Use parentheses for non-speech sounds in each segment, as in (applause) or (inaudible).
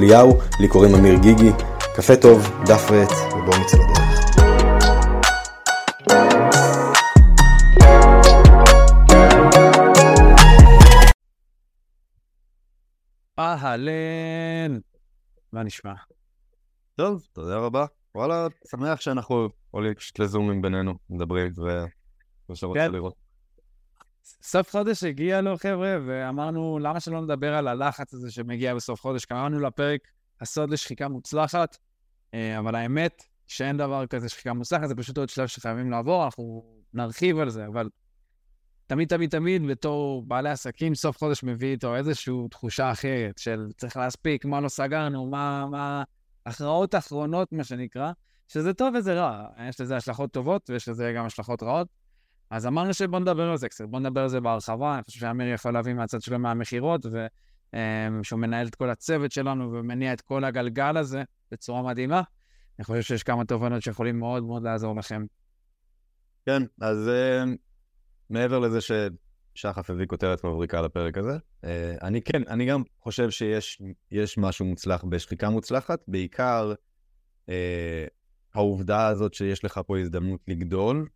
אליהו, לי קוראים אמיר גיגי. קפה טוב, דף ועט, ובואו נצא לדרך. אהלן, מה נשמע? טוב, תודה רבה. וואלה, שמח שאנחנו עולים פשוט לזומים בינינו, מדברים, ו... שרוצה כן. לראות. סוף חודש הגיע לו, חבר'ה, ואמרנו, למה שלא נדבר על הלחץ הזה שמגיע בסוף חודש? קראנו לפרק הסוד לשחיקה מוצלחת, אה, אבל האמת שאין דבר כזה שחיקה מוצלחת, זה פשוט עוד שלב שחייבים לעבור, אנחנו נרחיב על זה, אבל תמיד, תמיד, תמיד, בתור בעלי עסקים, סוף חודש מביא איתו איזושהי תחושה אחרת של צריך להספיק, מה לא סגרנו, מה, מה, הכרעות אחרונות, מה שנקרא, שזה טוב וזה רע. יש לזה השלכות טובות ויש לזה גם השלכות רעות. אז אמרנו שבוא נדבר על זה קצת, בוא נדבר על זה בהרחבה, אני חושב שאמיר יכול להביא מהצד שלו מהמכירות, ושהוא מנהל את כל הצוות שלנו ומניע את כל הגלגל הזה בצורה מדהימה. אני חושב שיש כמה תובנות שיכולים מאוד מאוד לעזור לכם. כן, אז אה, מעבר לזה ששחף הביא כותרת מבריקה לפרק הזה, אה, אני כן, אני גם חושב שיש יש משהו מוצלח בשחיקה מוצלחת, בעיקר אה, העובדה הזאת שיש לך פה הזדמנות לגדול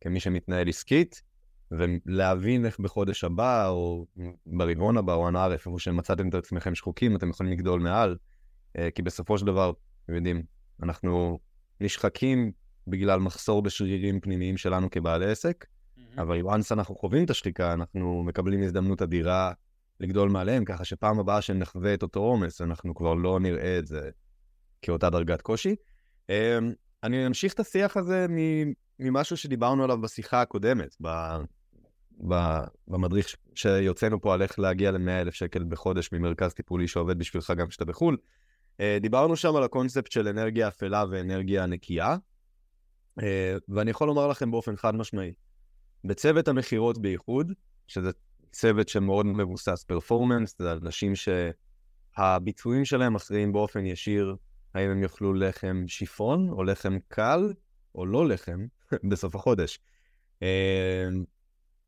כמי שמתנהל עסקית, ולהבין איך בחודש הבא, או ברבעון הבא, או הנער, איפה שמצאתם את עצמכם שחוקים, אתם יכולים לגדול מעל, אה, כי בסופו של דבר, אתם יודעים, אנחנו נשחקים בגלל מחסור בשרירים פנימיים שלנו כבעלי עסק, אבל once אנחנו חווים את השחיקה, אנחנו מקבלים הזדמנות אדירה לגדול מעליהם, ככה שפעם הבאה שנחווה את אותו עומס, אנחנו כבר לא נראה את זה כאותה דרגת קושי. אני אמשיך את השיח הזה ממשהו שדיברנו עליו בשיחה הקודמת, ב, ב, במדריך שיוצאנו פה על איך להגיע ל-100 אלף שקל בחודש ממרכז טיפולי שעובד בשבילך גם כשאתה בחו"ל. אה, דיברנו שם על הקונספט של אנרגיה אפלה ואנרגיה נקייה, אה, ואני יכול לומר לכם באופן חד משמעי, בצוות המכירות בייחוד, שזה צוות שמאוד מבוסס פרפורמנס, זה אנשים שהביצועים שלהם מכריעים באופן ישיר האם הם יאכלו לחם שיפון או לחם קל או לא לחם (laughs) בסוף החודש. אמ,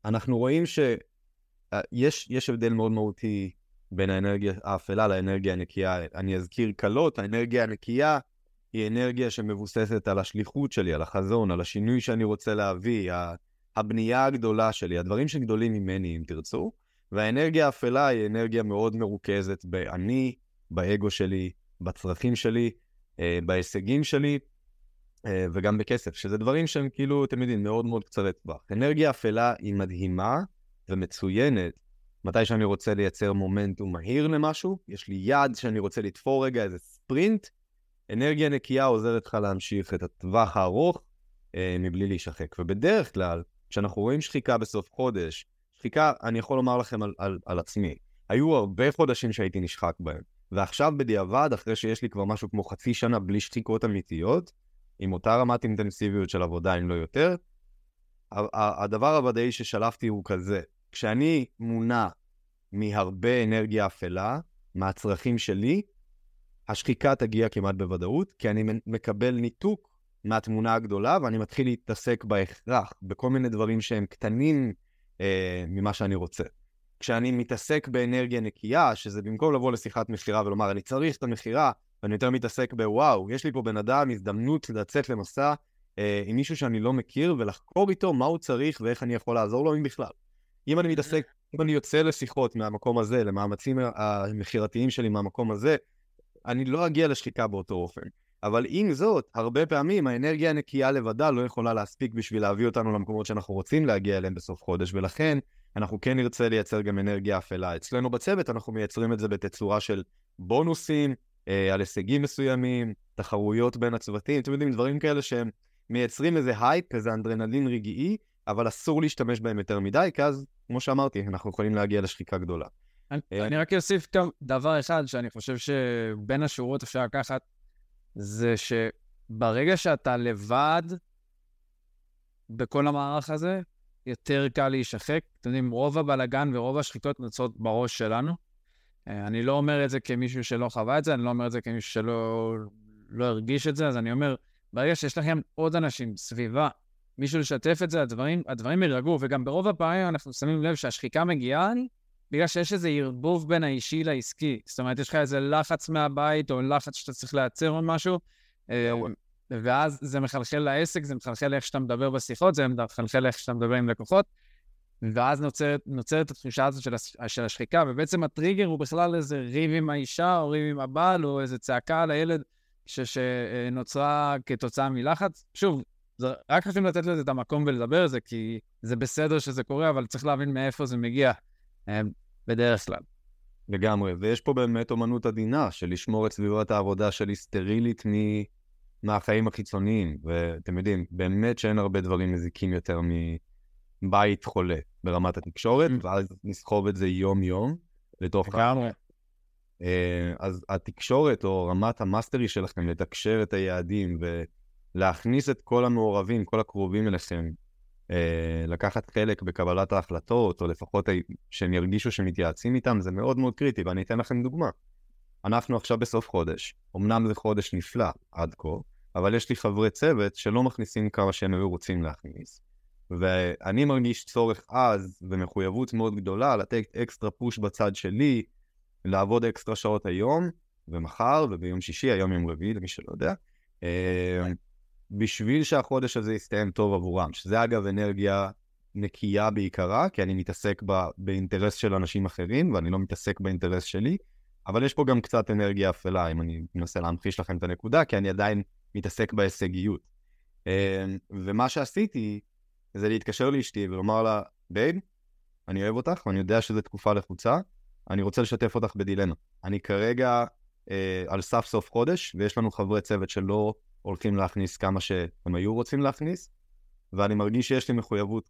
אנחנו רואים שיש יש הבדל מאוד מהותי בין האנרגיה האפלה לאנרגיה הנקייה. אני אזכיר קלות, האנרגיה הנקייה היא אנרגיה שמבוססת על השליחות שלי, על החזון, על השינוי שאני רוצה להביא, הבנייה הגדולה שלי, הדברים שגדולים ממני, אם תרצו. והאנרגיה האפלה היא אנרגיה מאוד מרוכזת באני, באגו שלי, בצרכים שלי, אה, בהישגים שלי, אה, וגם בכסף, שזה דברים שהם כאילו, אתם יודעים, מאוד מאוד קצרי טווח. אנרגיה אפלה היא מדהימה ומצוינת מתי שאני רוצה לייצר מומנטום מהיר למשהו, יש לי יד שאני רוצה לתפור רגע איזה ספרינט, אנרגיה נקייה עוזרת לך להמשיך את הטווח הארוך אה, מבלי להישחק. ובדרך כלל, כשאנחנו רואים שחיקה בסוף חודש, שחיקה, אני יכול לומר לכם על, על, על עצמי, היו הרבה חודשים שהייתי נשחק בהם. ועכשיו בדיעבד, אחרי שיש לי כבר משהו כמו חצי שנה בלי שחיקות אמיתיות, עם אותה רמת אינטנסיביות של עבודה, אם לא יותר, הדבר הוודאי ששלפתי הוא כזה, כשאני מונע מהרבה אנרגיה אפלה, מהצרכים שלי, השחיקה תגיע כמעט בוודאות, כי אני מקבל ניתוק מהתמונה הגדולה, ואני מתחיל להתעסק בהכרח, בכל מיני דברים שהם קטנים אה, ממה שאני רוצה. כשאני מתעסק באנרגיה נקייה, שזה במקום לבוא לשיחת מכירה ולומר, אני צריך את המכירה, ואני יותר מתעסק בוואו, יש לי פה בן אדם הזדמנות לצאת למסע אה, עם מישהו שאני לא מכיר, ולחקור איתו מה הוא צריך ואיך אני יכול לעזור לו, אם בכלל. אם אני מתעסק, אם אני יוצא לשיחות מהמקום הזה, למאמצים המכירתיים שלי מהמקום הזה, אני לא אגיע לשחיקה באותו אופן. אבל עם זאת, הרבה פעמים האנרגיה הנקייה לבדה לא יכולה להספיק בשביל להביא אותנו למקומות שאנחנו רוצים להגיע אליהם בסוף חודש, ולכן אנחנו כן נרצה לייצר גם אנרגיה אפלה. אצלנו בצוות אנחנו מייצרים את זה בתצורה של בונוסים, אה, על הישגים מסוימים, תחרויות בין הצוותים, אתם יודעים, דברים כאלה שהם מייצרים איזה הייפ, איזה אדרנלין רגעי, אבל אסור להשתמש בהם יותר מדי, כי אז, כמו שאמרתי, אנחנו יכולים להגיע לשחיקה גדולה. אני, אני רק אוסיף גם דבר אחד שאני חושב שבין השורות אפשר לקחת, זה שברגע שאתה לבד בכל המערך הזה, יותר קל להישחק. אתם יודעים, רוב הבלגן ורוב השחיקות נוצרות בראש שלנו. אה, אני לא אומר את זה כמישהו שלא חווה את זה, אני לא אומר את זה כמישהו שלא לא הרגיש את זה, אז אני אומר, ברגע שיש לכם עוד אנשים, סביבה, מישהו לשתף את זה, הדברים, הדברים יירגעו, וגם ברוב הפעמים אנחנו שמים לב שהשחיקה מגיעה בגלל שיש איזה ערבוב בין האישי לעסקי. זאת אומרת, יש לך איזה לחץ מהבית, או לחץ שאתה צריך לייצר או משהו, אה, ואז זה מחלחל לעסק, זה מחלחל לאיך שאתה מדבר בשיחות, זה מחלחל לאיך שאתה מדבר עם לקוחות, ואז נוצרת, נוצרת התחושה הזאת של, של השחיקה, ובעצם הטריגר הוא בכלל איזה ריב עם האישה, או ריב עם הבעל, או איזה צעקה על הילד ש, שנוצרה כתוצאה מלחץ. שוב, זה, רק חשוב לתת לזה את המקום ולדבר על זה, כי זה בסדר שזה קורה, אבל צריך להבין מאיפה זה מגיע אה, בדרך כלל. לגמרי, ויש פה באמת אומנות עדינה של לשמור את סביבת העבודה שלי סטרילית מ... מהחיים החיצוניים, ואתם יודעים, באמת שאין הרבה דברים מזיקים יותר מבית חולה ברמת התקשורת. ואז נסחוב את זה יום-יום לתוך... לגמרי. אה, אז התקשורת או רמת המאסטרי שלכם לתקשר את היעדים ולהכניס את כל המעורבים, כל הקרובים אליכם, אה, לקחת חלק בקבלת ההחלטות, או לפחות שהם ירגישו שמתייעצים איתם, זה מאוד מאוד קריטי, ואני אתן לכם דוגמה. אנחנו עכשיו בסוף חודש, אמנם זה חודש נפלא עד כה, אבל יש לי חברי צוות שלא מכניסים כמה שהם היו רוצים להכניס. ואני מרגיש צורך עז ומחויבות מאוד גדולה לתת אקסטרה פוש בצד שלי, לעבוד אקסטרה שעות היום ומחר וביום שישי, היום יום רביעי, למי שלא יודע, אה, בשביל שהחודש הזה יסתיים טוב עבורם, שזה אגב אנרגיה נקייה בעיקרה, כי אני מתעסק ב, באינטרס של אנשים אחרים ואני לא מתעסק באינטרס שלי, אבל יש פה גם קצת אנרגיה אפלה, אם אני מנסה להמחיש לכם את הנקודה, כי אני עדיין מתעסק בהישגיות. אמ, ומה שעשיתי זה להתקשר לאשתי ולומר לה, babe, אני אוהב אותך ואני יודע שזו תקופה לחוצה, אני רוצה לשתף אותך בדילמה. אני כרגע אה, על סף סוף חודש, ויש לנו חברי צוות שלא הולכים להכניס כמה שהם היו רוצים להכניס, ואני מרגיש שיש לי מחויבות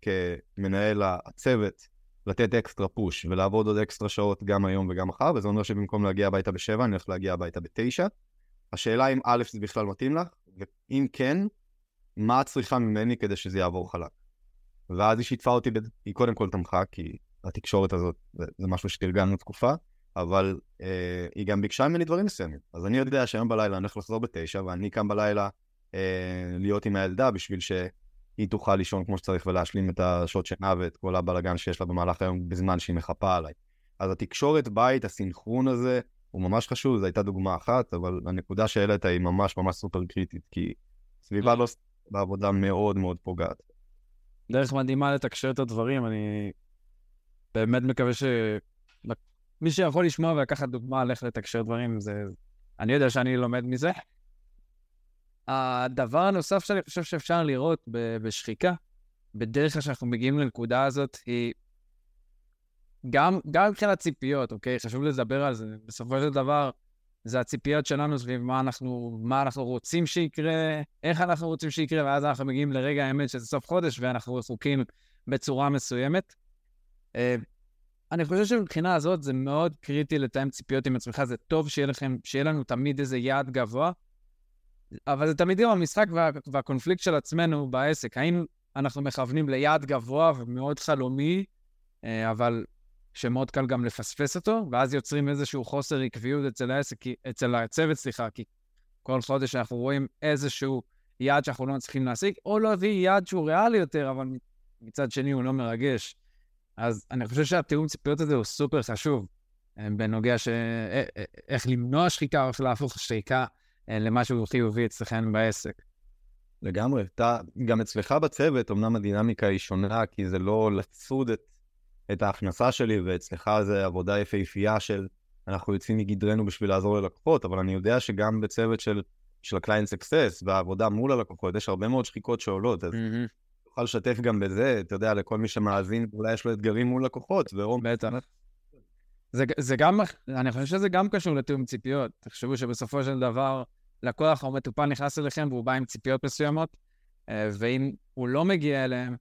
כמנהל הצוות לתת אקסטרה פוש ולעבוד עוד אקסטרה שעות גם היום וגם מחר, וזה אומר שבמקום להגיע הביתה בשבע, אני הולך להגיע הביתה בתשע. השאלה אם א', זה בכלל מתאים לך, ואם כן, מה את צריכה ממני כדי שזה יעבור חלק. ואז היא שיתפה אותי. היא קודם כל תמכה, כי התקשורת הזאת זה, זה משהו שתרגלנו תקופה, אבל אה, היא גם ביקשה ממני דברים מסוימים. אז אני יודע שהיום בלילה אני הולך לחזור בתשע, ואני קם בלילה אה, להיות עם הילדה בשביל שהיא תוכל לישון כמו שצריך ולהשלים את השעות שינה ואת כל הבלאגן שיש לה במהלך היום בזמן שהיא מחפה עליי. אז התקשורת בית, הסינכרון הזה, הוא ממש חשוב, זו הייתה דוגמה אחת, אבל הנקודה שהעלית היא ממש ממש סופר קריטית, כי סביבה לא בעבודה מאוד מאוד פוגעת. דרך מדהימה לתקשר את הדברים, אני באמת מקווה ש... מי שיכול לשמוע ולקחת דוגמה על איך לתקשר דברים, זה... אני יודע שאני לומד מזה. הדבר הנוסף שאני חושב שאפשר לראות בשחיקה, בדרך כלל שאנחנו מגיעים לנקודה הזאת, היא גם, גם מבחינת ציפיות, אוקיי? חשוב לדבר על זה. בסופו של דבר, זה הציפיות שלנו סביב מה אנחנו, מה אנחנו רוצים שיקרה, איך אנחנו רוצים שיקרה, ואז אנחנו מגיעים לרגע האמת שזה סוף חודש ואנחנו רחוקים בצורה מסוימת. אה, אני חושב שמבחינה הזאת זה מאוד קריטי לתאם ציפיות עם עצמך, זה טוב שיהיה לכם, שיהיה לנו תמיד איזה יעד גבוה, אבל זה תמיד גם המשחק וה, והקונפליקט של עצמנו בעסק. האם אנחנו מכוונים ליעד גבוה ומאוד חלומי, אה, אבל שמאוד קל גם לפספס אותו, ואז יוצרים איזשהו חוסר עקביות אצל העסק, אצל הצוות, סליחה, כי כל חודש אנחנו רואים איזשהו יעד שאנחנו לא מצליחים להשיג, או להביא יעד שהוא ריאלי יותר, אבל מצד שני הוא לא מרגש. אז אני חושב שהתיאום ציפיות הזה הוא סופר חשוב, אה, בנוגע ש... אה, אה, איך למנוע שחיקה או איך להפוך שחיקה למשהו חיובי אצלכם בעסק. לגמרי. אתה, גם אצלך בצוות, אמנם הדינמיקה היא שונה, כי זה לא לצוד את את ההכנסה שלי, ואצלך זה עבודה יפהפייה של אנחנו יוצאים מגדרנו בשביל לעזור ללקוחות, אבל אני יודע שגם בצוות של, של ה-client success והעבודה מול הלקוחות, יש הרבה מאוד שחיקות שעולות, אז mm-hmm. תוכל לשתף גם בזה, אתה יודע, לכל מי שמאזין, אולי יש לו אתגרים מול לקוחות, ורום... בטח. זה, זה גם, אני חושב שזה גם קשור לתיאום ציפיות. תחשבו שבסופו של דבר, לקוח או מטופל נכנס אליכם והוא בא עם ציפיות מסוימות, אה, ואם הוא לא מגיע אליהם,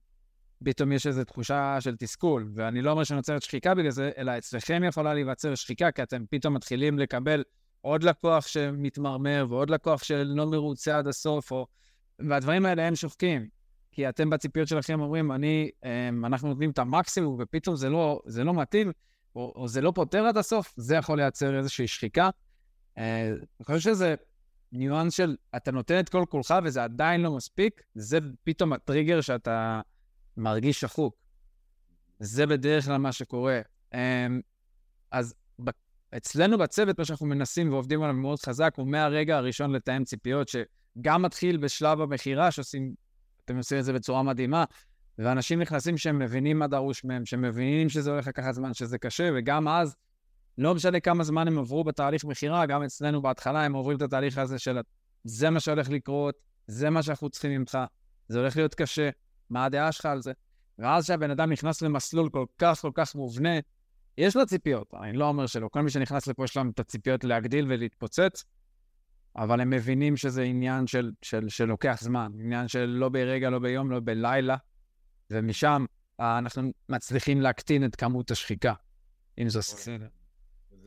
פתאום יש איזו תחושה של תסכול, ואני לא אומר שנוצרת שחיקה בגלל זה, אלא אצלכם יכולה להיווצר שחיקה, כי אתם פתאום מתחילים לקבל עוד לקוח שמתמרמר ועוד לקוח שלא מרוצה עד הסוף, או... והדברים האלה הם שוחקים. כי אתם בציפיות שלכם אומרים, אני, אמ, אנחנו נותנים את המקסימום, ופתאום זה לא, זה לא מתאים, או, או זה לא פותר עד הסוף, זה יכול לייצר איזושהי שחיקה. אה, אני חושב שזה ניואנס של אתה נותן את כל כולך וזה עדיין לא מספיק, זה פתאום הטריגר שאתה מרגיש שחוק. זה בדרך כלל מה שקורה. אמ, אז אצלנו בצוות, מה שאנחנו מנסים ועובדים עליו מאוד חזק, הוא מהרגע הראשון לתאם ציפיות, שגם מתחיל בשלב המכירה, שעושים, אתם עושים את זה בצורה מדהימה, ואנשים נכנסים שהם מבינים מה דרוש מהם, שהם מבינים שזה הולך לקחת זמן, שזה קשה, וגם אז, לא משנה כמה זמן הם עברו בתהליך מכירה, גם אצלנו בהתחלה הם עוברים את התהליך הזה של זה מה שהולך לקרות, זה מה שאנחנו צריכים ממך, זה הולך להיות קשה, מה הדעה שלך על זה? ואז כשהבן אדם נכנס למסלול כל כך כל כך מובנה, יש לו ציפיות, אני לא אומר שלא. כל מי שנכנס לפה יש להם את הציפיות להגדיל ולהתפוצץ, אבל הם מבינים שזה עניין של, של, שלוקח זמן, עניין של לא ברגע, לא ביום, לא בלילה, ומשם אנחנו מצליחים להקטין את כמות השחיקה, אם זה בסדר.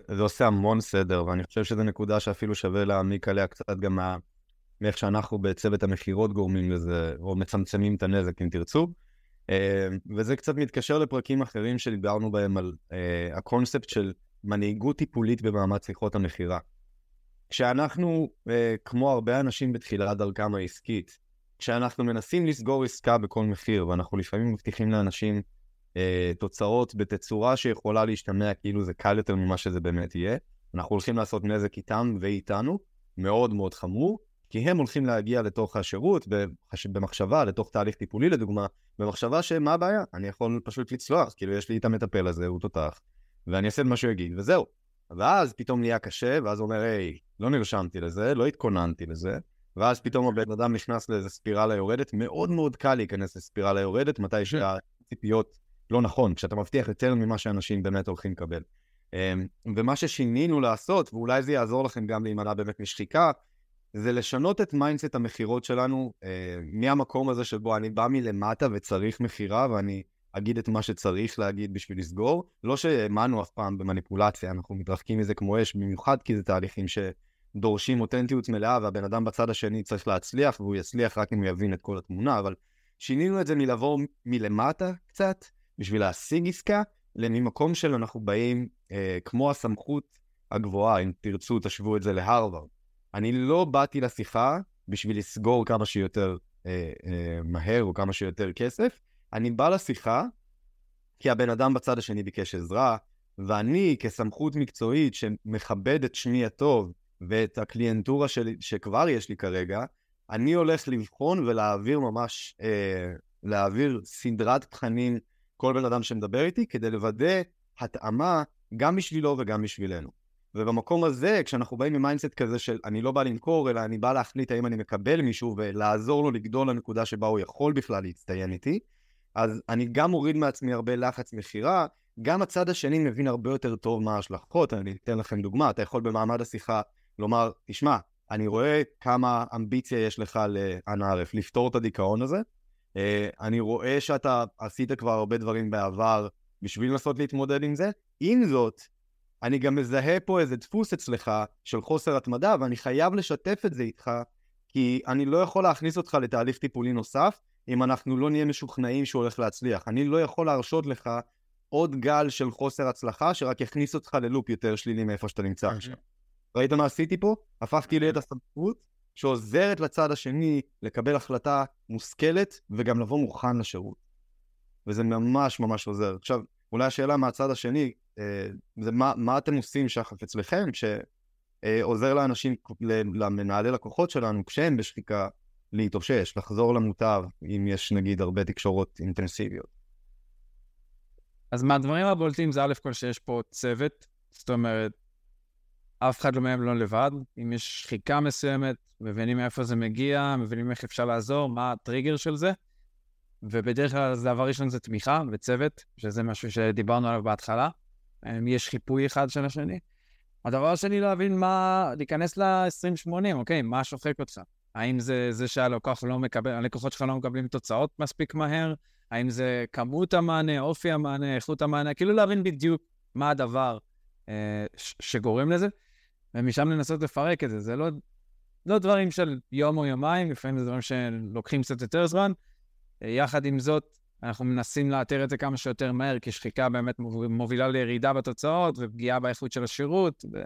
זה עושה המון סדר, ואני חושב שזו נקודה שאפילו שווה להעמיק עליה קצת גם מה... מאיך שאנחנו בצוות המכירות גורמים לזה, או מצמצמים את הנזק, אם תרצו. אה, וזה קצת מתקשר לפרקים אחרים שדיברנו בהם על uh, הקונספט של מנהיגות טיפולית במעמד שיחות המכירה. כשאנחנו, uh, כמו הרבה אנשים בתחילת דרכם העסקית, כשאנחנו מנסים לסגור עסקה בכל מחיר, ואנחנו לפעמים מבטיחים לאנשים uh, תוצאות בתצורה שיכולה להשתמע כאילו זה קל יותר ממה שזה באמת יהיה, אנחנו הולכים לעשות נזק איתם ואיתנו, מאוד מאוד חמור, כי הם הולכים להגיע לתוך השירות במחשבה, לתוך תהליך טיפולי לדוגמה, במחשבה שמה הבעיה? אני יכול פשוט לצלוח, כאילו יש לי את המטפל הזה, הוא תותח, ואני אעשה את מה שהוא יגיד, וזהו. ואז פתאום נהיה קשה, ואז הוא אומר, היי, לא נרשמתי לזה, לא התכוננתי לזה, ואז פתאום הבן אדם נכנס לאיזה ספירלה יורדת, מאוד מאוד קל להיכנס לספירלה יורדת, מתי כן. שהציפיות לא נכון, כשאתה מבטיח יותר ממה שאנשים באמת הולכים לקבל. אמ, ומה ששינינו לעשות, ואולי זה יעזור לכם גם להימנע באמת משחיקה, זה לשנות את mindset המכירות שלנו אה, מהמקום הזה שבו אני בא מלמטה וצריך מכירה ואני אגיד את מה שצריך להגיד בשביל לסגור. לא שהאמנו אף פעם במניפולציה, אנחנו מתרחקים מזה כמו אש, במיוחד כי זה תהליכים שדורשים אותנטיות מלאה והבן אדם בצד השני צריך להצליח והוא יצליח רק אם הוא יבין את כל התמונה, אבל שינינו את זה מלבוא מלמטה קצת בשביל להשיג עסקה, לממקום של אנחנו באים אה, כמו הסמכות הגבוהה, אם תרצו תשוו את זה להרווארד. אני לא באתי לשיחה בשביל לסגור כמה שיותר אה, אה, מהר או כמה שיותר כסף, אני בא לשיחה כי הבן אדם בצד השני ביקש עזרה, ואני כסמכות מקצועית שמכבד את שמי הטוב ואת הקליינטורה שלי, שכבר יש לי כרגע, אני הולך לבחון ולהעביר ממש, אה, להעביר סדרת תכנים כל בן אדם שמדבר איתי, כדי לוודא התאמה גם בשבילו וגם בשבילנו. ובמקום הזה, כשאנחנו באים מ mindset כזה של אני לא בא למכור, אלא אני בא להחליט האם אני מקבל מישהו ולעזור לו לגדול לנקודה שבה הוא יכול בכלל להצטיין איתי, אז אני גם מוריד מעצמי הרבה לחץ מכירה, גם הצד השני מבין הרבה יותר טוב מה ההשלכות. אני אתן לכם דוגמה, אתה יכול במעמד השיחה לומר, תשמע, אני רואה כמה אמביציה יש לך לאנה ערף, לפתור את הדיכאון הזה. אה, אני רואה שאתה עשית כבר הרבה דברים בעבר בשביל לנסות להתמודד עם זה. עם זאת, אני גם מזהה פה איזה דפוס אצלך של חוסר התמדה, ואני חייב לשתף את זה איתך, כי אני לא יכול להכניס אותך לתהליך טיפולי נוסף, אם אנחנו לא נהיה משוכנעים שהוא הולך להצליח. אני לא יכול להרשות לך עוד גל של חוסר הצלחה, שרק יכניס אותך ללופ יותר שלילי מאיפה שאתה נמצא עכשיו. ראית מה עשיתי פה? הפכתי לי את הסמכות שעוזרת לצד השני לקבל החלטה מושכלת וגם לבוא מוכן לשירות. וזה ממש ממש עוזר. עכשיו, אולי השאלה מהצד השני, זה מה, מה אתם עושים שחף אצלכם, שעוזר לאנשים, למנהלי לקוחות שלנו, כשהם בשחיקה, להתאושש, לחזור למוטב, אם יש נגיד הרבה תקשורות אינטנסיביות. אז מהדברים הבולטים זה א' כל שיש פה צוות, זאת אומרת, אף אחד לא מהם לא לבד. אם יש שחיקה מסוימת, מבינים מאיפה זה מגיע, מבינים איך אפשר לעזור, מה הטריגר של זה. ובדרך כלל דבר ראשון זה תמיכה וצוות, שזה משהו שדיברנו עליו בהתחלה. יש חיפוי אחד של השני. הדבר השני, להבין מה, להיכנס ל-2080, אוקיי, מה שוחק אותך? האם זה זה שהלקוח לא מקבל, הלקוחות שלך לא מקבלים תוצאות מספיק מהר? האם זה כמות המענה, אופי המענה, איכות המענה, כאילו להבין בדיוק מה הדבר אה, ש- שגורם לזה, ומשם לנסות לפרק את זה. זה לא, לא דברים של יום או יומיים, לפעמים זה דברים שלוקחים קצת יותר זמן. יחד עם זאת, אנחנו מנסים לאתר את זה כמה שיותר מהר, כי שחיקה באמת מוב- מובילה לירידה בתוצאות ופגיעה באיכות של השירות. ו...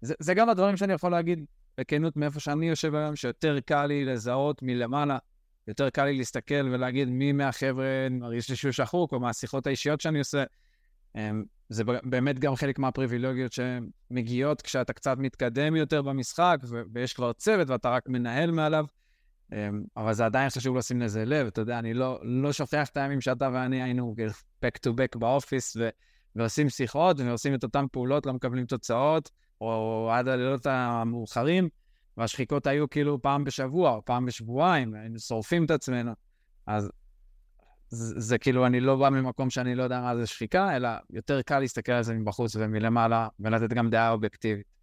זה, זה גם הדברים שאני יכול להגיד בכנות מאיפה שאני יושב היום, שיותר קל לי לזהות מלמעלה, יותר קל לי להסתכל ולהגיד מי מהחבר'ה מרגיש לי שהוא שחוק, או מהשיחות האישיות שאני עושה. אמ, זה באמת גם חלק מהפריבילגיות שמגיעות כשאתה קצת מתקדם יותר במשחק, ויש כבר צוות ואתה רק מנהל מעליו. אמ, אבל זה עדיין חשוב לשים לזה לב, אתה יודע, אני לא, לא שוכח את הימים שאתה ואני היינו back to back באופיס, ו- ועושים שיחות, ועושים את אותן פעולות, לא מקבלים תוצאות, או עד הלילות המאוחרים, והשחיקות היו כאילו פעם בשבוע, או פעם בשבועיים, היינו שורפים את עצמנו. אז זה, זה כאילו, אני לא בא ממקום שאני לא יודע מה זה שחיקה, אלא יותר קל להסתכל על זה מבחוץ ומלמעלה, ולתת גם דעה אובייקטיבית.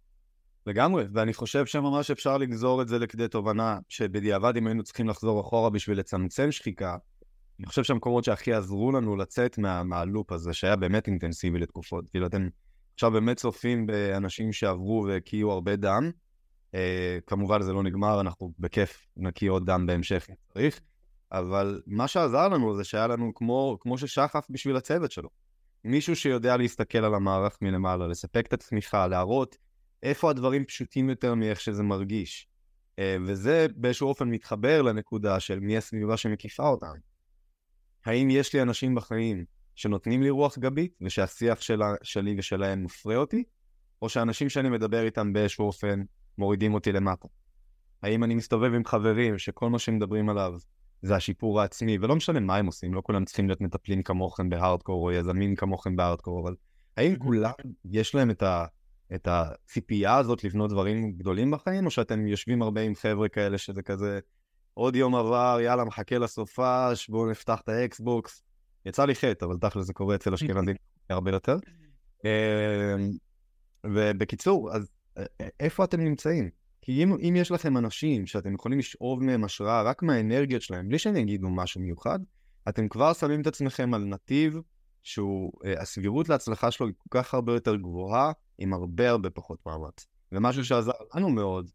לגמרי, ואני חושב שממש אפשר לגזור את זה לכדי תובנה, שבדיעבד אם היינו צריכים לחזור אחורה בשביל לצמצם שחיקה, אני חושב שהמקומות שהכי עזרו לנו לצאת מה, מהלופ הזה, שהיה באמת אינטנסיבי לתקופות, כאילו אתם עכשיו באמת צופים באנשים שעברו והקיאו הרבה דם, אה, כמובן זה לא נגמר, אנחנו בכיף נקיא עוד דם בהמשך אם צריך, אבל מה שעזר לנו זה שהיה לנו כמו, כמו ששחף בשביל הצוות שלו. מישהו שיודע להסתכל על המערך מלמעלה, לספק את התמיכה, להראות איפה הדברים פשוטים יותר מאיך שזה מרגיש. אה, וזה באיזשהו אופן מתחבר לנקודה של מי הסביבה שמקיפה אותם. האם יש לי אנשים בחיים שנותנים לי רוח גבית, ושהשיח שלה, שלי ושלהם מפרה אותי, או שאנשים שאני מדבר איתם באיזשהו אופן מורידים אותי למטה? האם אני מסתובב עם חברים שכל מה שהם מדברים עליו זה השיפור העצמי, ולא משנה מה הם עושים, לא כולם צריכים להיות מטפלים כמוכם בהארדקור, או יזמים כמוכם בהארדקור, אבל האם כולם יש להם את ה... את הציפייה הזאת לבנות דברים גדולים בחיים, או שאתם יושבים הרבה עם חבר'ה כאלה שזה כזה, עוד יום עבר, יאללה, מחכה לסופש, בואו נפתח את האקסבוקס. יצא לי חטא, אבל תכל'ס זה קורה אצל אשכנזים (laughs) הרבה יותר. אמ, ובקיצור, אז איפה אתם נמצאים? כי אם, אם יש לכם אנשים שאתם יכולים לשאוב מהם השראה רק מהאנרגיות שלהם, בלי שהם יגידו משהו מיוחד, אתם כבר שמים את עצמכם על נתיב שהוא, הסבירות להצלחה שלו היא כל כך הרבה יותר גבוהה, עם הרבה הרבה פחות מאמץ. ומשהו שעזר לנו מאוד,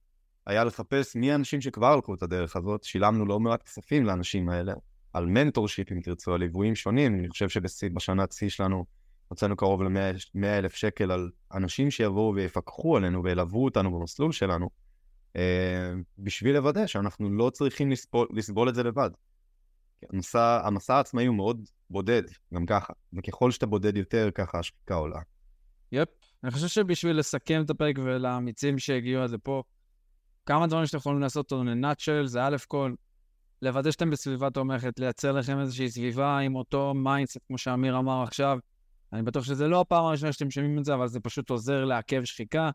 היה לחפש מי האנשים שכבר הלכו את הדרך הזאת, שילמנו לא מעט כספים לאנשים האלה, על מנטורשיפ אם תרצו, על ליוויים שונים, אני חושב שבשנת שיא שלנו הוצאנו קרוב ל-100 אלף שקל על אנשים שיבואו ויפקחו עלינו וילוו אותנו במסלול שלנו, אה, בשביל לוודא שאנחנו לא צריכים לסבול, לסבול את זה לבד. המסע, המסע העצמאי הוא מאוד בודד, גם ככה, וככל שאתה בודד יותר, ככה השחיקה עולה. yep. אני חושב שבשביל לסכם את הפרק ולאמיצים שהגיעו עד לפה, כמה דברים שאתם יכולים לעשות אותו in a nutshell, זה א' כל, לוודא שאתם בסביבה תומכת, לייצר לכם איזושהי סביבה עם אותו mindset, כמו שאמיר אמר עכשיו. אני בטוח שזה לא הפעם הראשונה שאתם שומעים את זה, אבל זה פשוט עוזר לעכב שחיקה.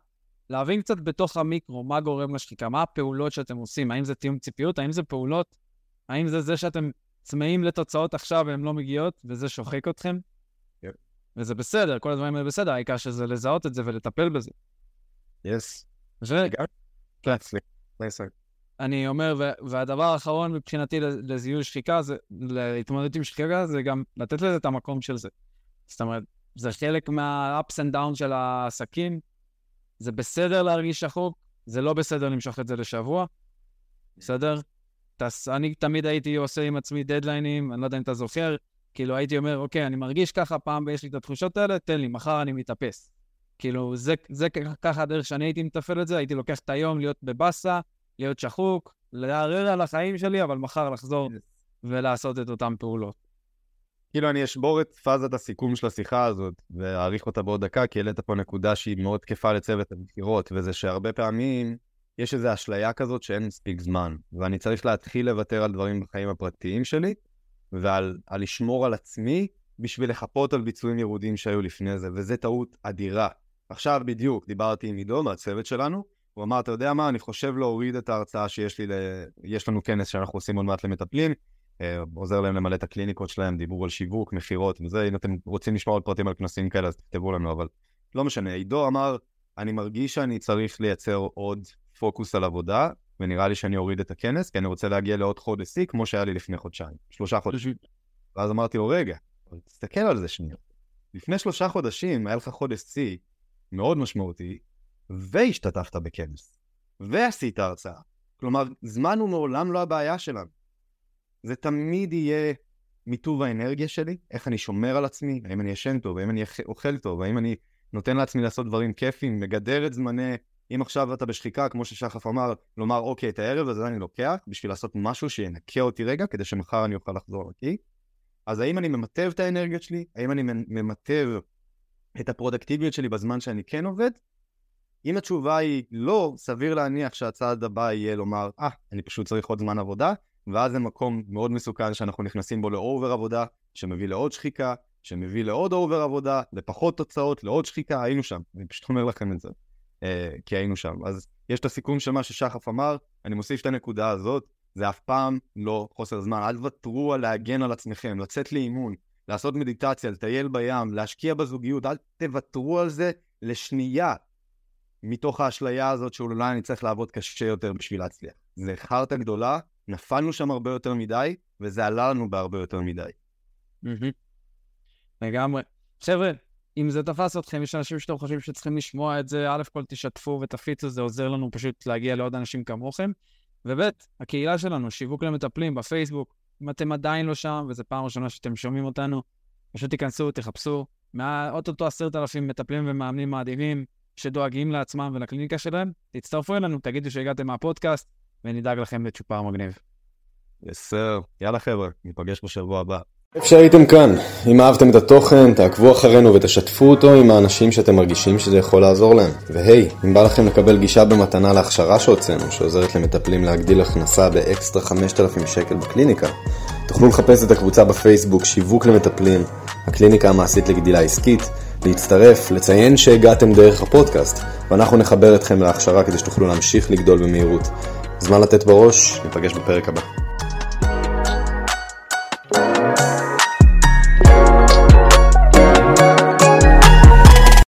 להבין קצת בתוך המיקרו מה גורם לשחיקה, מה הפעולות שאתם עושים, האם זה תיאום ציפיות, האם זה פעולות, האם זה זה שאתם צמאים לתוצאות עכשיו והן לא מגיעות, וזה שוחק אתכם? וזה בסדר, כל הדברים האלה בסדר, העיקר שזה לזהות את זה ולטפל בזה. יס. ו- כן. אני אומר, ו- והדבר האחרון מבחינתי לזיהוי שחיקה, זה להתמודד עם שחיקה, זה גם לתת לזה את המקום של זה. זאת אומרת, זה חלק מה-ups and downs של העסקים. זה בסדר להרגיש שחוק, זה לא בסדר למשוך את זה לשבוע, בסדר? תס, אני תמיד הייתי עושה עם עצמי דדליינים, אני לא יודע אם אתה זוכר, כאילו הייתי אומר, אוקיי, אני מרגיש ככה, פעם ויש לי את התחושות האלה, תן לי, מחר אני מתאפס. כאילו, זה, זה ככה הדרך שאני הייתי מתפעל את זה, הייתי לוקח את היום להיות בבאסה, להיות שחוק, לערער על החיים שלי, אבל מחר לחזור ולעשות את אותן פעולות. כאילו אני אשבור את פאזת הסיכום של השיחה הזאת ואעריך אותה בעוד דקה, כי העלית פה נקודה שהיא מאוד תקפה לצוות המכירות, וזה שהרבה פעמים יש איזו אשליה כזאת שאין מספיק זמן, ואני צריך להתחיל לוותר על דברים בחיים הפרטיים שלי, ועל על לשמור על עצמי בשביל לחפות על ביצועים ירודים שהיו לפני זה, וזה טעות אדירה. עכשיו בדיוק דיברתי עם עידו מהצוות שלנו, הוא אמר, אתה יודע מה, אני חושב להוריד את ההרצאה שיש לי, ל... יש לנו כנס שאנחנו עושים עוד מעט למטפלים, אה, עוזר להם למלא את הקליניקות שלהם, דיבור על שיווק, מכירות וזה, אם אתם רוצים לשמוע עוד פרטים על כנסים כאלה אז תכתבו לנו, אבל לא משנה. עידו אמר, אני מרגיש שאני צריך לייצר עוד פוקוס על עבודה, ונראה לי שאני אוריד את הכנס, כי אני רוצה להגיע לעוד חודש שיא, כמו שהיה לי לפני חודשיים, שלושה חודשים. ואז אמרתי לו, רגע, תסתכל על זה שנייה. לפני שלושה חודשים היה לך חודש שיא מאוד משמעותי, והשתתפת בכנס, ועשית הרצאה. כלומר, זמן הוא מעולם לא הבעיה שלנו. זה תמיד יהיה מיטוב האנרגיה שלי, איך אני שומר על עצמי, האם אני ישן טוב, האם אני אוכל טוב, האם אני נותן לעצמי לעשות דברים כיפים, מגדר את זמני, אם עכשיו אתה בשחיקה, כמו ששחף אמר, לומר, אוקיי, את הערב הזה אני לוקח, בשביל לעשות משהו שינקה אותי רגע, כדי שמחר אני אוכל לחזור לקי. אז האם אני ממטב את האנרגיות שלי? האם אני ממטב את הפרודקטיביות שלי בזמן שאני כן עובד? אם התשובה היא לא, סביר להניח שהצעד הבא יהיה לומר, אה, ah, אני פשוט צריך עוד זמן עבודה, ואז זה מקום מאוד מסוכן שאנחנו נכנסים בו ל over עבודה, שמביא לעוד שחיקה, שמביא לעוד over עבודה, לפחות תוצאות, לעוד שחיקה, היינו שם. אני פשוט אומר לכם את זה, אה, כי היינו שם. אז יש את הסיכום של מה ששחף אמר, אני מוסיף את הנקודה הזאת, זה אף פעם לא חוסר זמן. אל תוותרו על להגן על עצמכם, לצאת לאימון, לעשות מדיטציה, לטייל בים, להשקיע בזוגיות, אל תוותרו על זה לשנייה, מתוך האשליה הזאת שאולי אני צריך לעבוד קשה יותר בשביל להצליח. זה חרטא גדולה, נפלנו שם הרבה יותר מדי, וזה עלה לנו בהרבה יותר מדי. לגמרי. חבר'ה, אם זה תפס אתכם, יש אנשים שאתם חושבים שצריכים לשמוע את זה, א' כל תשתפו ותפיצו, זה עוזר לנו פשוט להגיע לעוד אנשים כמוכם. וב', הקהילה שלנו, שיווק למטפלים בפייסבוק, אם אתם עדיין לא שם, וזו פעם ראשונה שאתם שומעים אותנו, פשוט תיכנסו, תחפשו. אוטוטו עשרת אלפים מטפלים ומאמנים מדהימים שדואגים לעצמם ולקליניקה שלהם, תצטרפו אלינו, תגידו שהגעתם מהפודקאסט, ונדאג לכם לצ'ופר מגניב. יסר, יאללה חבר'ה, ניפגש בשבוע הבא. איפה שהייתם כאן, אם אהבתם את התוכן, תעקבו אחרינו ותשתפו אותו עם האנשים שאתם מרגישים שזה יכול לעזור להם. והי, אם בא לכם לקבל גישה במתנה להכשרה שהוצאנו, שעוזרת למטפלים להגדיל הכנסה באקסטרה 5,000 שקל בקליניקה, תוכלו לחפש את הקבוצה בפייסבוק שיווק למטפלים, הקליניקה המעשית לגדילה עסקית, להצטרף, לציין שהגעתם דרך הפודקאסט, ואנחנו נחבר אתכם להכשרה כדי שתוכלו להמשיך לגדול במהירות. זמן לתת בראש, ניפגש בפרק הבא.